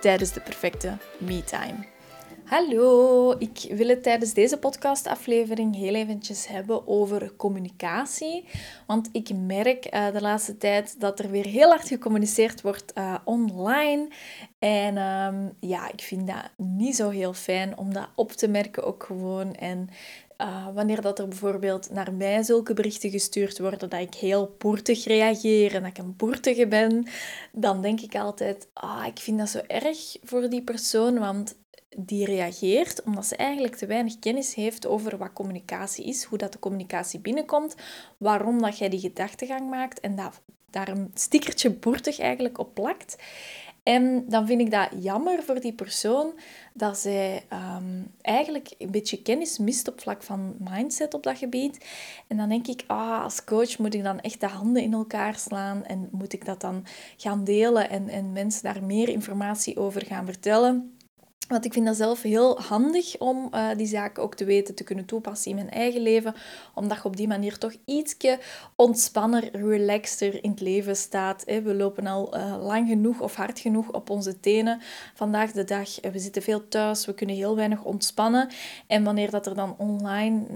tijdens de perfecte me-time. Hallo, ik wil het tijdens deze podcastaflevering heel eventjes hebben over communicatie. Want ik merk uh, de laatste tijd dat er weer heel hard gecommuniceerd wordt uh, online. En um, ja, ik vind dat niet zo heel fijn om dat op te merken ook gewoon. En uh, wanneer dat er bijvoorbeeld naar mij zulke berichten gestuurd worden dat ik heel boertig reageer en dat ik een boertige ben, dan denk ik altijd, ah, ik vind dat zo erg voor die persoon, want die reageert omdat ze eigenlijk te weinig kennis heeft over wat communicatie is, hoe dat de communicatie binnenkomt, waarom dat jij die gedachtegang maakt en daar een stickertje boertig eigenlijk op plakt. En dan vind ik dat jammer voor die persoon dat zij um, eigenlijk een beetje kennis mist op vlak van mindset op dat gebied. En dan denk ik, ah, als coach moet ik dan echt de handen in elkaar slaan en moet ik dat dan gaan delen en, en mensen daar meer informatie over gaan vertellen. Want ik vind dat zelf heel handig om uh, die zaken ook te weten, te kunnen toepassen in mijn eigen leven. Omdat je op die manier toch ietsje ontspanner, relaxter in het leven staat. We lopen al uh, lang genoeg of hard genoeg op onze tenen vandaag de dag. We zitten veel thuis, we kunnen heel weinig ontspannen. En wanneer dat er dan online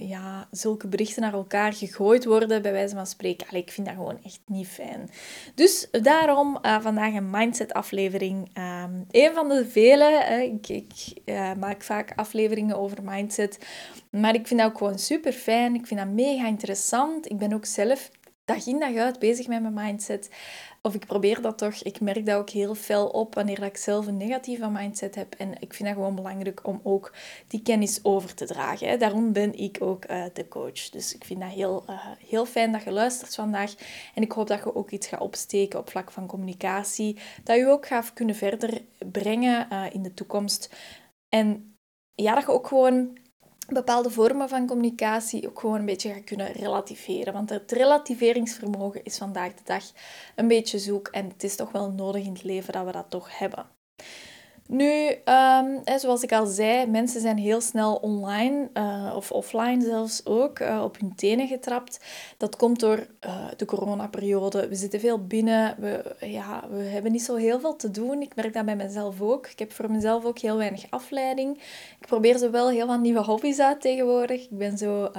ja, zulke berichten naar elkaar gegooid worden, bij wijze van spreken, ik vind dat gewoon echt niet fijn. Dus daarom vandaag een mindset aflevering. Um, een van de vele ik, ik uh, maak vaak afleveringen over mindset. Maar ik vind dat ook gewoon super fijn. Ik vind dat mega interessant. Ik ben ook zelf dag in dag uit bezig met mijn mindset. Of ik probeer dat toch. Ik merk dat ook heel fel op wanneer ik zelf een negatieve mindset heb. En ik vind dat gewoon belangrijk om ook die kennis over te dragen. Daarom ben ik ook uh, de coach. Dus ik vind dat heel, uh, heel fijn dat je luistert vandaag. En ik hoop dat je ook iets gaat opsteken op vlak van communicatie. Dat je ook gaat kunnen verder brengen uh, in de toekomst. En ja, dat je ook gewoon bepaalde vormen van communicatie ook gewoon een beetje gaan kunnen relativeren. Want het relativeringsvermogen is vandaag de dag een beetje zoek en het is toch wel nodig in het leven dat we dat toch hebben. Nu, um, zoals ik al zei, mensen zijn heel snel online uh, of offline zelfs ook uh, op hun tenen getrapt. Dat komt door uh, de coronaperiode. We zitten veel binnen. We, ja, we hebben niet zo heel veel te doen. Ik merk dat bij mezelf ook. Ik heb voor mezelf ook heel weinig afleiding. Ik probeer zo wel heel wat nieuwe hobby's uit tegenwoordig. Ik ben zo um,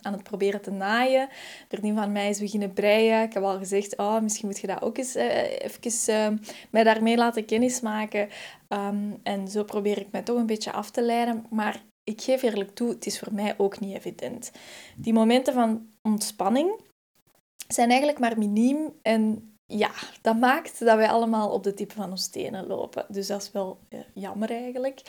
aan het proberen te naaien. Een van mij is beginnen breien. Ik heb al gezegd, oh, misschien moet je dat ook eens even mij daarmee laten kennismaken. Um, en zo probeer ik mij toch een beetje af te leiden. Maar ik geef eerlijk toe, het is voor mij ook niet evident. Die momenten van ontspanning zijn eigenlijk maar miniem. En ja, dat maakt dat wij allemaal op de tip van ons tenen lopen. Dus dat is wel eh, jammer eigenlijk.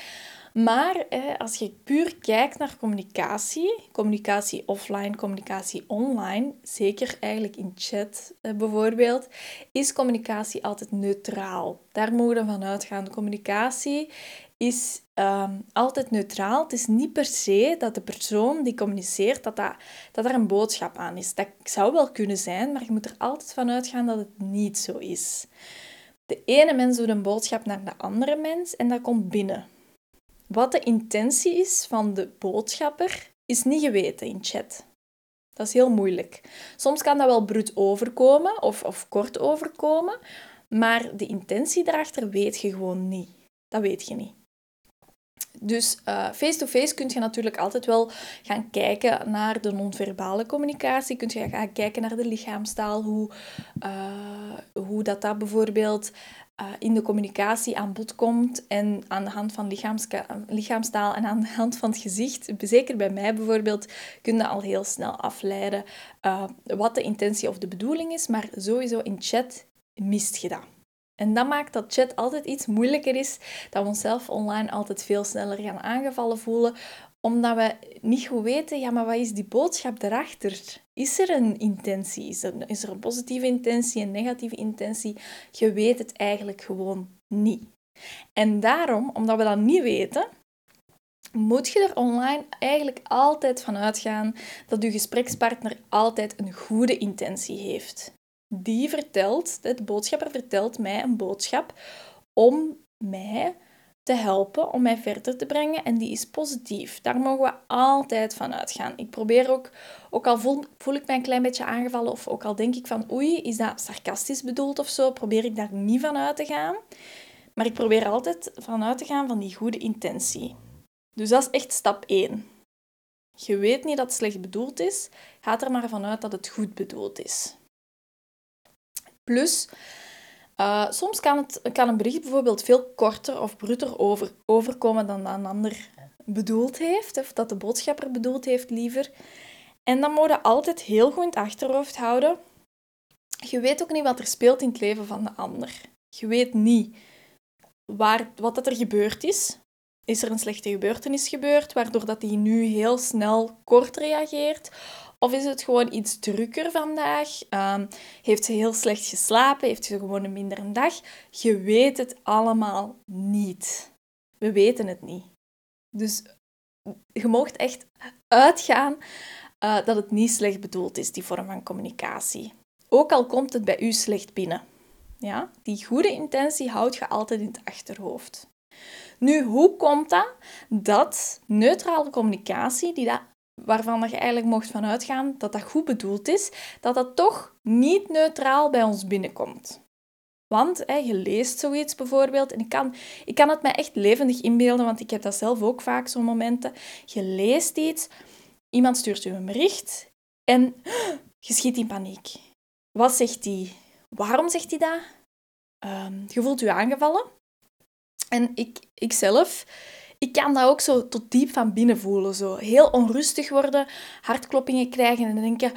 Maar als je puur kijkt naar communicatie, communicatie offline, communicatie online, zeker eigenlijk in chat eh, bijvoorbeeld, is communicatie altijd neutraal. Daar mogen we van uitgaan. Communicatie is um, altijd neutraal. Het is niet per se dat de persoon die communiceert, dat, dat, dat er een boodschap aan is. Dat zou wel kunnen zijn, maar je moet er altijd van uitgaan dat het niet zo is. De ene mens doet een boodschap naar de andere mens en dat komt binnen. Wat de intentie is van de boodschapper, is niet geweten in chat. Dat is heel moeilijk. Soms kan dat wel bruut overkomen of, of kort overkomen, maar de intentie daarachter weet je gewoon niet. Dat weet je niet. Dus eh, face-to-face kun je natuurlijk altijd wel gaan kijken naar de non-verbale communicatie. Kun je gaan kijken naar de lichaamstaal, hoe, uh, hoe dat, dat bijvoorbeeld uh, in de communicatie aan bod komt. En aan de hand van lichaamstaal en aan de hand van het gezicht, zeker bij mij bijvoorbeeld, kun je al heel snel afleiden wat de intentie of de bedoeling is. Maar sowieso in chat mist je dat. En dat maakt dat chat altijd iets moeilijker is, dat we onszelf online altijd veel sneller gaan aangevallen voelen, omdat we niet goed weten, ja, maar wat is die boodschap erachter? Is er een intentie? Is er, een positieve intentie, een negatieve intentie? Je weet het eigenlijk gewoon niet. En daarom, omdat we dat niet weten, moet je er online eigenlijk altijd van uitgaan dat je gesprekspartner altijd een goede intentie heeft. Die vertelt, de boodschapper vertelt mij een boodschap om mij te helpen, om mij verder te brengen en die is positief. Daar mogen we altijd van uitgaan. Ik probeer ook, ook al voel, ik mij een klein beetje aangevallen of ook al denk ik van oei, is dat sarcastisch bedoeld of zo, probeer ik daar niet van uit te gaan. Maar ik probeer altijd van uit te gaan van die goede intentie. Dus dat is echt stap 1. Je weet niet dat het slecht bedoeld is, ga er maar vanuit dat het goed bedoeld is. Plus, uh, soms kan, het, kan een bericht bijvoorbeeld veel korter of bruter over, overkomen dan een ander bedoeld heeft, of dat de boodschapper bedoeld heeft liever. En dan moet je altijd heel goed in het achterhoofd houden. Je weet ook niet wat er speelt in het leven van de ander. Je weet niet waar, wat dat er gebeurd is. Is er een slechte gebeurtenis gebeurd, waardoor dat hij nu heel snel kort reageert? Of is het gewoon iets drukker vandaag? Um, heeft ze heel slecht geslapen? Heeft ze gewoon een mindere dag? Je weet het allemaal niet. We weten het niet. Dus je mocht echt uitgaan uh, dat het niet slecht bedoeld is, die vorm van communicatie. Ook al komt het bij u slecht binnen. Ja? Die goede intentie houd je altijd in het achterhoofd. Nu, hoe komt dat dat neutrale communicatie, die dat, waarvan je eigenlijk mocht van uitgaan dat dat goed bedoeld is, dat dat toch niet neutraal bij ons binnenkomt? Want je leest zoiets bijvoorbeeld, en ik kan, ik kan het mij echt levendig inbeelden, want ik heb dat zelf ook vaak, zo'n momenten. Je leest iets, iemand stuurt je een bericht en je schiet in paniek. Wat zegt die? Waarom zegt hij dat? Um, je voelt je aangevallen. En ik, ik zelf, ik kan dat ook zo tot diep van binnen voelen. Zo heel onrustig worden, hartkloppingen krijgen en denken...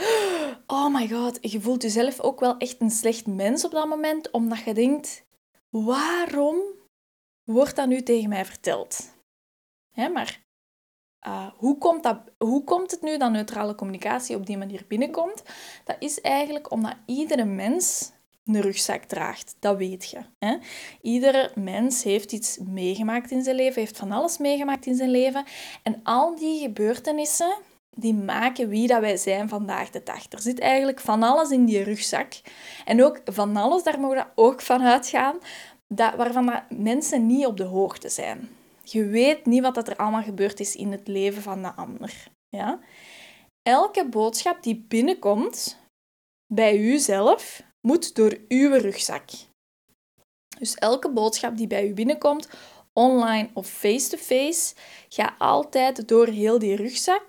Oh my god, je voelt jezelf ook wel echt een slecht mens op dat moment. Omdat je denkt, waarom wordt dat nu tegen mij verteld? Hè, maar uh, hoe, komt dat, hoe komt het nu dat neutrale communicatie op die manier binnenkomt? Dat is eigenlijk omdat iedere mens een rugzak draagt. Dat weet je. Hè? Iedere mens heeft iets meegemaakt in zijn leven, heeft van alles meegemaakt in zijn leven. En al die gebeurtenissen, die maken wie dat wij zijn vandaag de dag. Er zit eigenlijk van alles in die rugzak. En ook van alles, daar mogen we ook van uitgaan, dat, waarvan dat mensen niet op de hoogte zijn. Je weet niet wat er allemaal gebeurd is in het leven van de ander. Ja? Elke boodschap die binnenkomt bij u zelf, moet door uw rugzak. Dus elke boodschap die bij u binnenkomt, online of face-to-face, ga altijd door heel die rugzak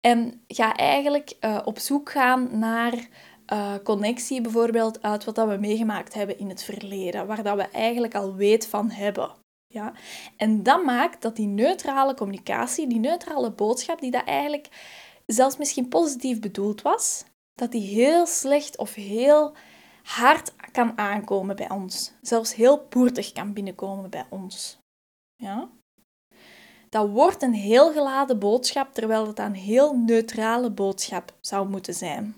en ga eigenlijk uh, op zoek gaan naar uh, connectie bijvoorbeeld uit wat dat we meegemaakt hebben in het verleden, waar dat we eigenlijk al weet van hebben. Ja? En dat maakt dat die neutrale communicatie, die neutrale boodschap, die dat eigenlijk zelfs misschien positief bedoeld was, dat die heel slecht of heel hard kan aankomen bij ons. Zelfs heel boertig kan binnenkomen bij ons. Ja? Dat wordt een heel geladen boodschap, terwijl het een heel neutrale boodschap zou moeten zijn.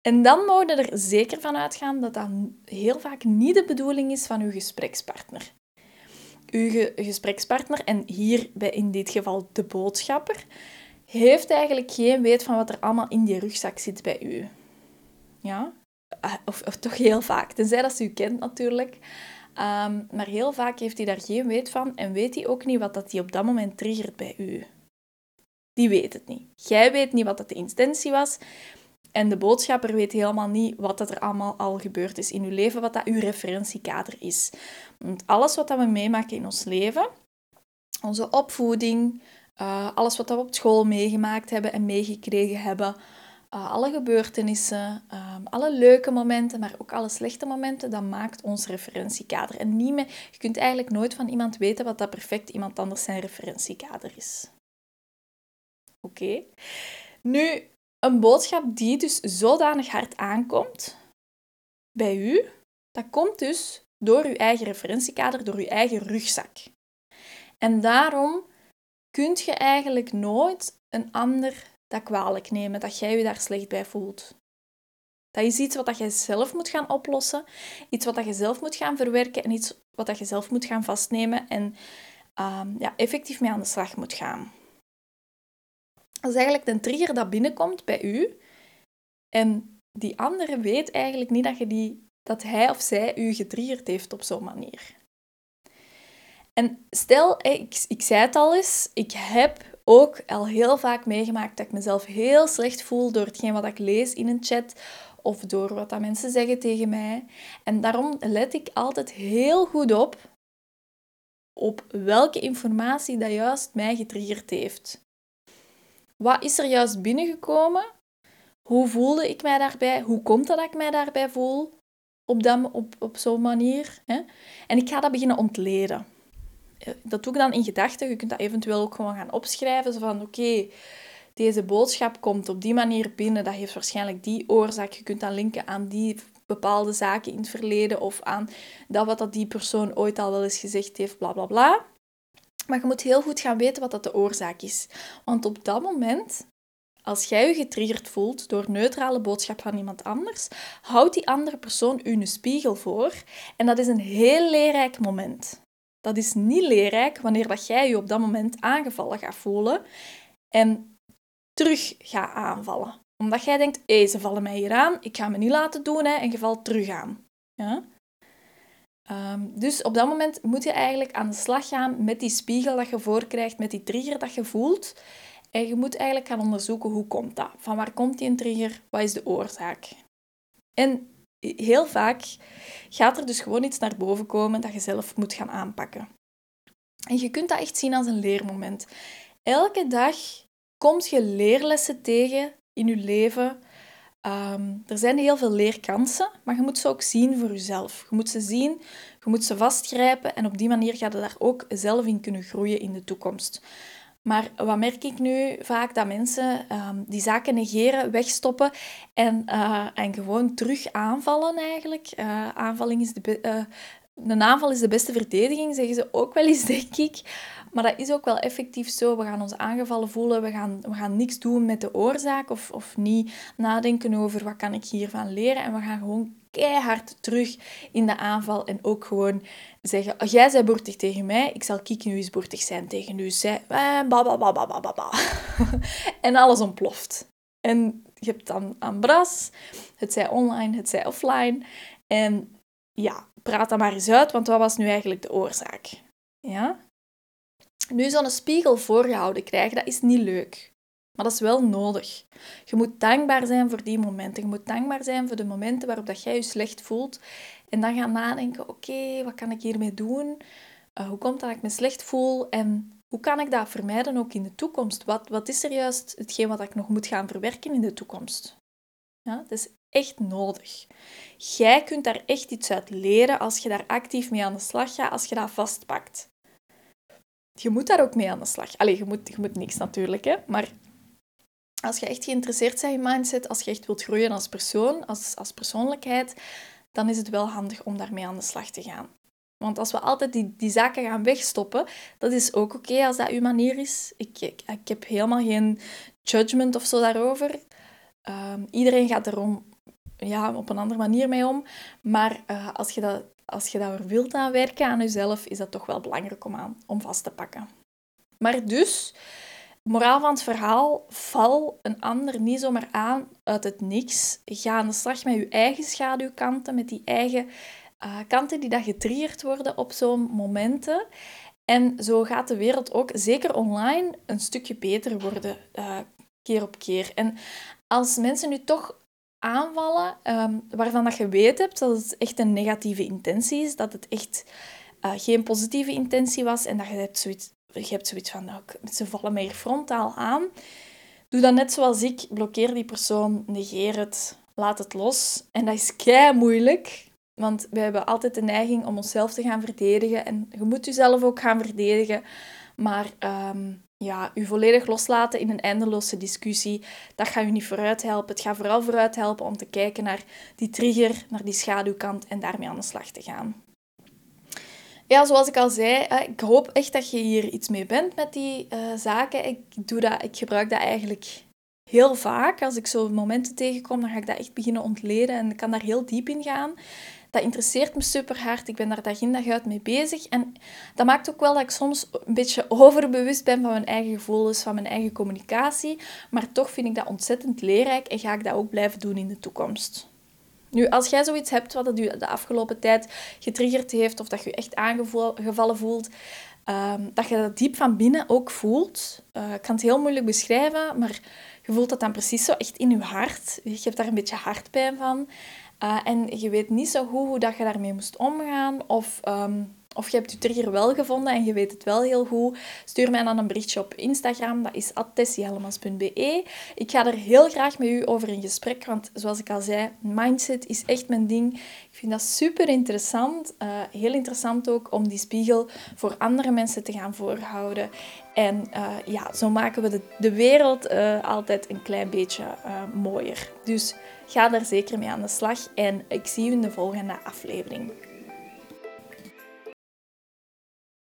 En dan mogen er zeker van uitgaan dat dat heel vaak niet de bedoeling is van uw gesprekspartner. Uw gesprekspartner, en hier bij in dit geval de boodschapper, heeft eigenlijk geen weet van wat er allemaal in die rugzak zit bij u. Ja? Ah, of, of, toch heel vaak, tenzij dat ze u kent natuurlijk. Ehm, maar heel vaak heeft hij daar geen weet van en weet hij ook niet wat dat hij op dat moment triggert bij u. Die weet het niet. Jij weet niet wat dat de intentie was. En de boodschapper weet helemaal niet wat dat er allemaal al gebeurd is in uw leven, wat dat uw referentiekader is. Want alles wat dat we meemaken in ons leven, onze opvoeding, uh, alles wat we op school meegemaakt hebben en meegekregen hebben, uh, alle gebeurtenissen, um, alle leuke momenten, maar ook alle slechte momenten, dat maakt ons referentiekader. En niet je kunt eigenlijk nooit van iemand weten wat dat perfect iemand anders zijn referentiekader is. Oké. Nu, een boodschap die dus zodanig hard aankomt bij u, dat komt dus door uw eigen referentiekader, door uw eigen rugzak. En daarom kunt je eigenlijk nooit een ander dat kwalijk nemen, dat jij je daar slecht bij voelt. Dat is iets wat je zelf moet gaan oplossen, iets wat je zelf moet gaan verwerken en iets wat je zelf moet gaan vastnemen en um, ja, effectief mee aan de slag moet gaan. Dat is eigenlijk de trigger dat binnenkomt bij u en die andere weet eigenlijk niet dat, je die, dat hij of zij u getriggerd heeft op zo'n manier. En stel, ik, ik zei het al eens, ik heb ook al heel vaak meegemaakt dat ik mezelf heel slecht voel door hetgeen wat ik lees in een chat of door wat dat mensen zeggen tegen mij. En daarom let ik altijd heel goed op op welke informatie dat juist mij getriggerd heeft. Wat is er juist binnengekomen? Hoe voelde ik mij daarbij? Hoe komt dat ik mij daarbij voel? Op, op, op zo'n manier. Hè? En ik ga dat beginnen ontleden. Eh, dat doe ik dan in gedachten. Je kunt dat eventueel ook gewoon gaan opschrijven. Zo van, oké, deze boodschap komt op die manier binnen. Dat heeft waarschijnlijk die oorzaak. Je kunt dat linken aan die bepaalde zaken in het verleden of aan dat wat dat die persoon ooit al wel eens gezegd heeft, bla bla bla. Maar je moet heel goed gaan weten wat dat de oorzaak is. Want op dat moment, als jij je getriggerd voelt door neutrale boodschap van iemand anders, houdt die andere persoon u een spiegel voor. En dat is een heel leerrijk moment. Dat is niet leerrijk wanneer dat jij je op dat moment aangevallen gaat voelen en terug gaat aanvallen. Omdat jij denkt, hé, ze vallen mij hier aan, ik ga me niet laten doen hè, en je valt terug aan. Ja? Ehm, dus op dat moment moet je eigenlijk aan de slag gaan met die spiegel dat je voorkrijgt, met die trigger dat je voelt. En je moet eigenlijk gaan onderzoeken hoe komt dat? Van waar komt die trigger? Wat is de oorzaak? En heel vaak gaat er dus gewoon iets naar boven komen dat je zelf moet gaan aanpakken. En je kunt dat echt zien als een leermoment. Elke dag komt je leerlessen tegen in je leven. Um, er zijn heel veel leerkansen, maar je moet ze ook zien voor jezelf. Je moet ze zien, je moet ze vastgrijpen en op die manier ga je daar ook zelf in kunnen groeien in de toekomst. Maar wat merk ik nu vaak? Dat mensen ehm, die zaken negeren, wegstoppen en, uh, en gewoon terug aanvallen eigenlijk. Uh, is de, uh, een aanval is de beste verdediging, zeggen ze ook wel eens, denk ik. Maar dat is ook wel effectief zo. We gaan ons aangevallen voelen, we gaan, we gaan niks doen met de oorzaak of, of niet nadenken over wat kan ik hiervan leren. En we gaan gewoon keihard terug in de aanval en ook gewoon zeggen, oh, jij bent boertig tegen mij, ik zal kiek nu eens boertig zijn tegen u. Zij, eh, en alles ontploft. En je hebt dan aan bras, het zij online, het zij offline. En ja, praat dat maar eens uit, want wat was nu eigenlijk de oorzaak? Ja? Nu zo'n spiegel voorgehouden krijgen, dat is niet leuk. Maar dat is wel nodig. Je moet dankbaar zijn voor die momenten. Je moet dankbaar zijn voor de momenten waarop dat jij je slecht voelt. En dan gaan nadenken, oké, wat kan ik hiermee doen? Uh, hoe komt dat ik me slecht voel? En hoe kan ik dat vermijden ook in de toekomst? Wat, wat is er juist hetgeen wat ik nog moet gaan verwerken in de toekomst? Ja, het is echt nodig. Jij kunt daar echt iets uit leren als je daar actief mee aan de slag gaat, als je dat vastpakt. Je moet daar ook mee aan de slag. Allee, je moet, je moet niks natuurlijk, hè. Maar als je echt geïnteresseerd bent in mindset, als je echt wilt groeien als persoon, als, als persoonlijkheid, dan is het wel handig om daarmee aan de slag te gaan. Want als we altijd die, die zaken gaan wegstoppen, dat is ook oké als dat uw manier is. Ik, ik, ik, heb helemaal geen judgment of zo daarover. Ehm, iedereen gaat er om, ja, op een andere manier mee om. Maar uh, als je dat als je daar wilt aan werken aan jezelf, is dat toch wel belangrijk om, aan, om vast te pakken. Maar dus, moraal van het verhaal, val een ander niet zomaar aan uit het niks. Ga aan de slag met je eigen schaduwkanten, met die eigen uh, kanten die dat getriggerd worden op zo'n momenten. En zo gaat de wereld ook, zeker online, een stukje beter worden, uh, keer op keer. En als mensen nu toch aanvallen um, waarvan dat je weet hebt dat het echt een negatieve intentie is, dat het echt uh, geen positieve intentie was en dat je hebt zoiets, je hebt zoiets van, nou, ze vallen hier frontaal aan. Doe dan net zoals ik, blokkeer die persoon, negeer het, laat het los. En dat is kei moeilijk, want we hebben altijd de neiging om onszelf te gaan verdedigen en je moet jezelf ook gaan verdedigen. Maar um, ja, u volledig loslaten in een eindeloze discussie, dat gaat u niet vooruit helpen. Het gaat vooral vooruit helpen om te kijken naar die trigger, naar die schaduwkant en daarmee aan de slag te gaan. Ja, zoals ik al zei, ik hoop echt dat je hier iets mee bent met die uh, zaken. Ik, doe dat, ik gebruik dat eigenlijk heel vaak, als ik zo momenten tegenkom, dan ga ik dat echt beginnen ontleden en ik kan daar heel diep in gaan. Dat interesseert me super hard. Ik ben daar dag in dag uit mee bezig. En dat maakt ook wel dat ik soms een beetje overbewust ben van mijn eigen gevoelens, van mijn eigen communicatie. Maar toch vind ik dat ontzettend leerrijk en ga ik dat ook blijven doen in de toekomst. Nu, als jij zoiets hebt wat je de afgelopen tijd getriggerd heeft of dat je echt aangevallen voelt, ehm, dat je dat diep van binnen ook voelt. Uh, ik kan het heel moeilijk beschrijven, maar je voelt dat dan precies zo echt in je hart. Je hebt daar een beetje hartpijn van. Uh, en je weet niet zo goed hoe dat je daarmee moest omgaan. Of ehm, of je hebt je trigger wel gevonden en je weet het wel heel goed, stuur mij dan een berichtje op Instagram. Dat is tessiehelmans.be. Ik ga er heel graag met u over in gesprek, want zoals ik al zei, mindset is echt mijn ding. Ik vind dat super interessant. Uh, heel interessant ook om die spiegel voor andere mensen te gaan voorhouden. En uh, ja, zo maken we de, de wereld uh, altijd een klein beetje mooier. Dus ga daar zeker mee aan de slag en ik zie u in de volgende aflevering.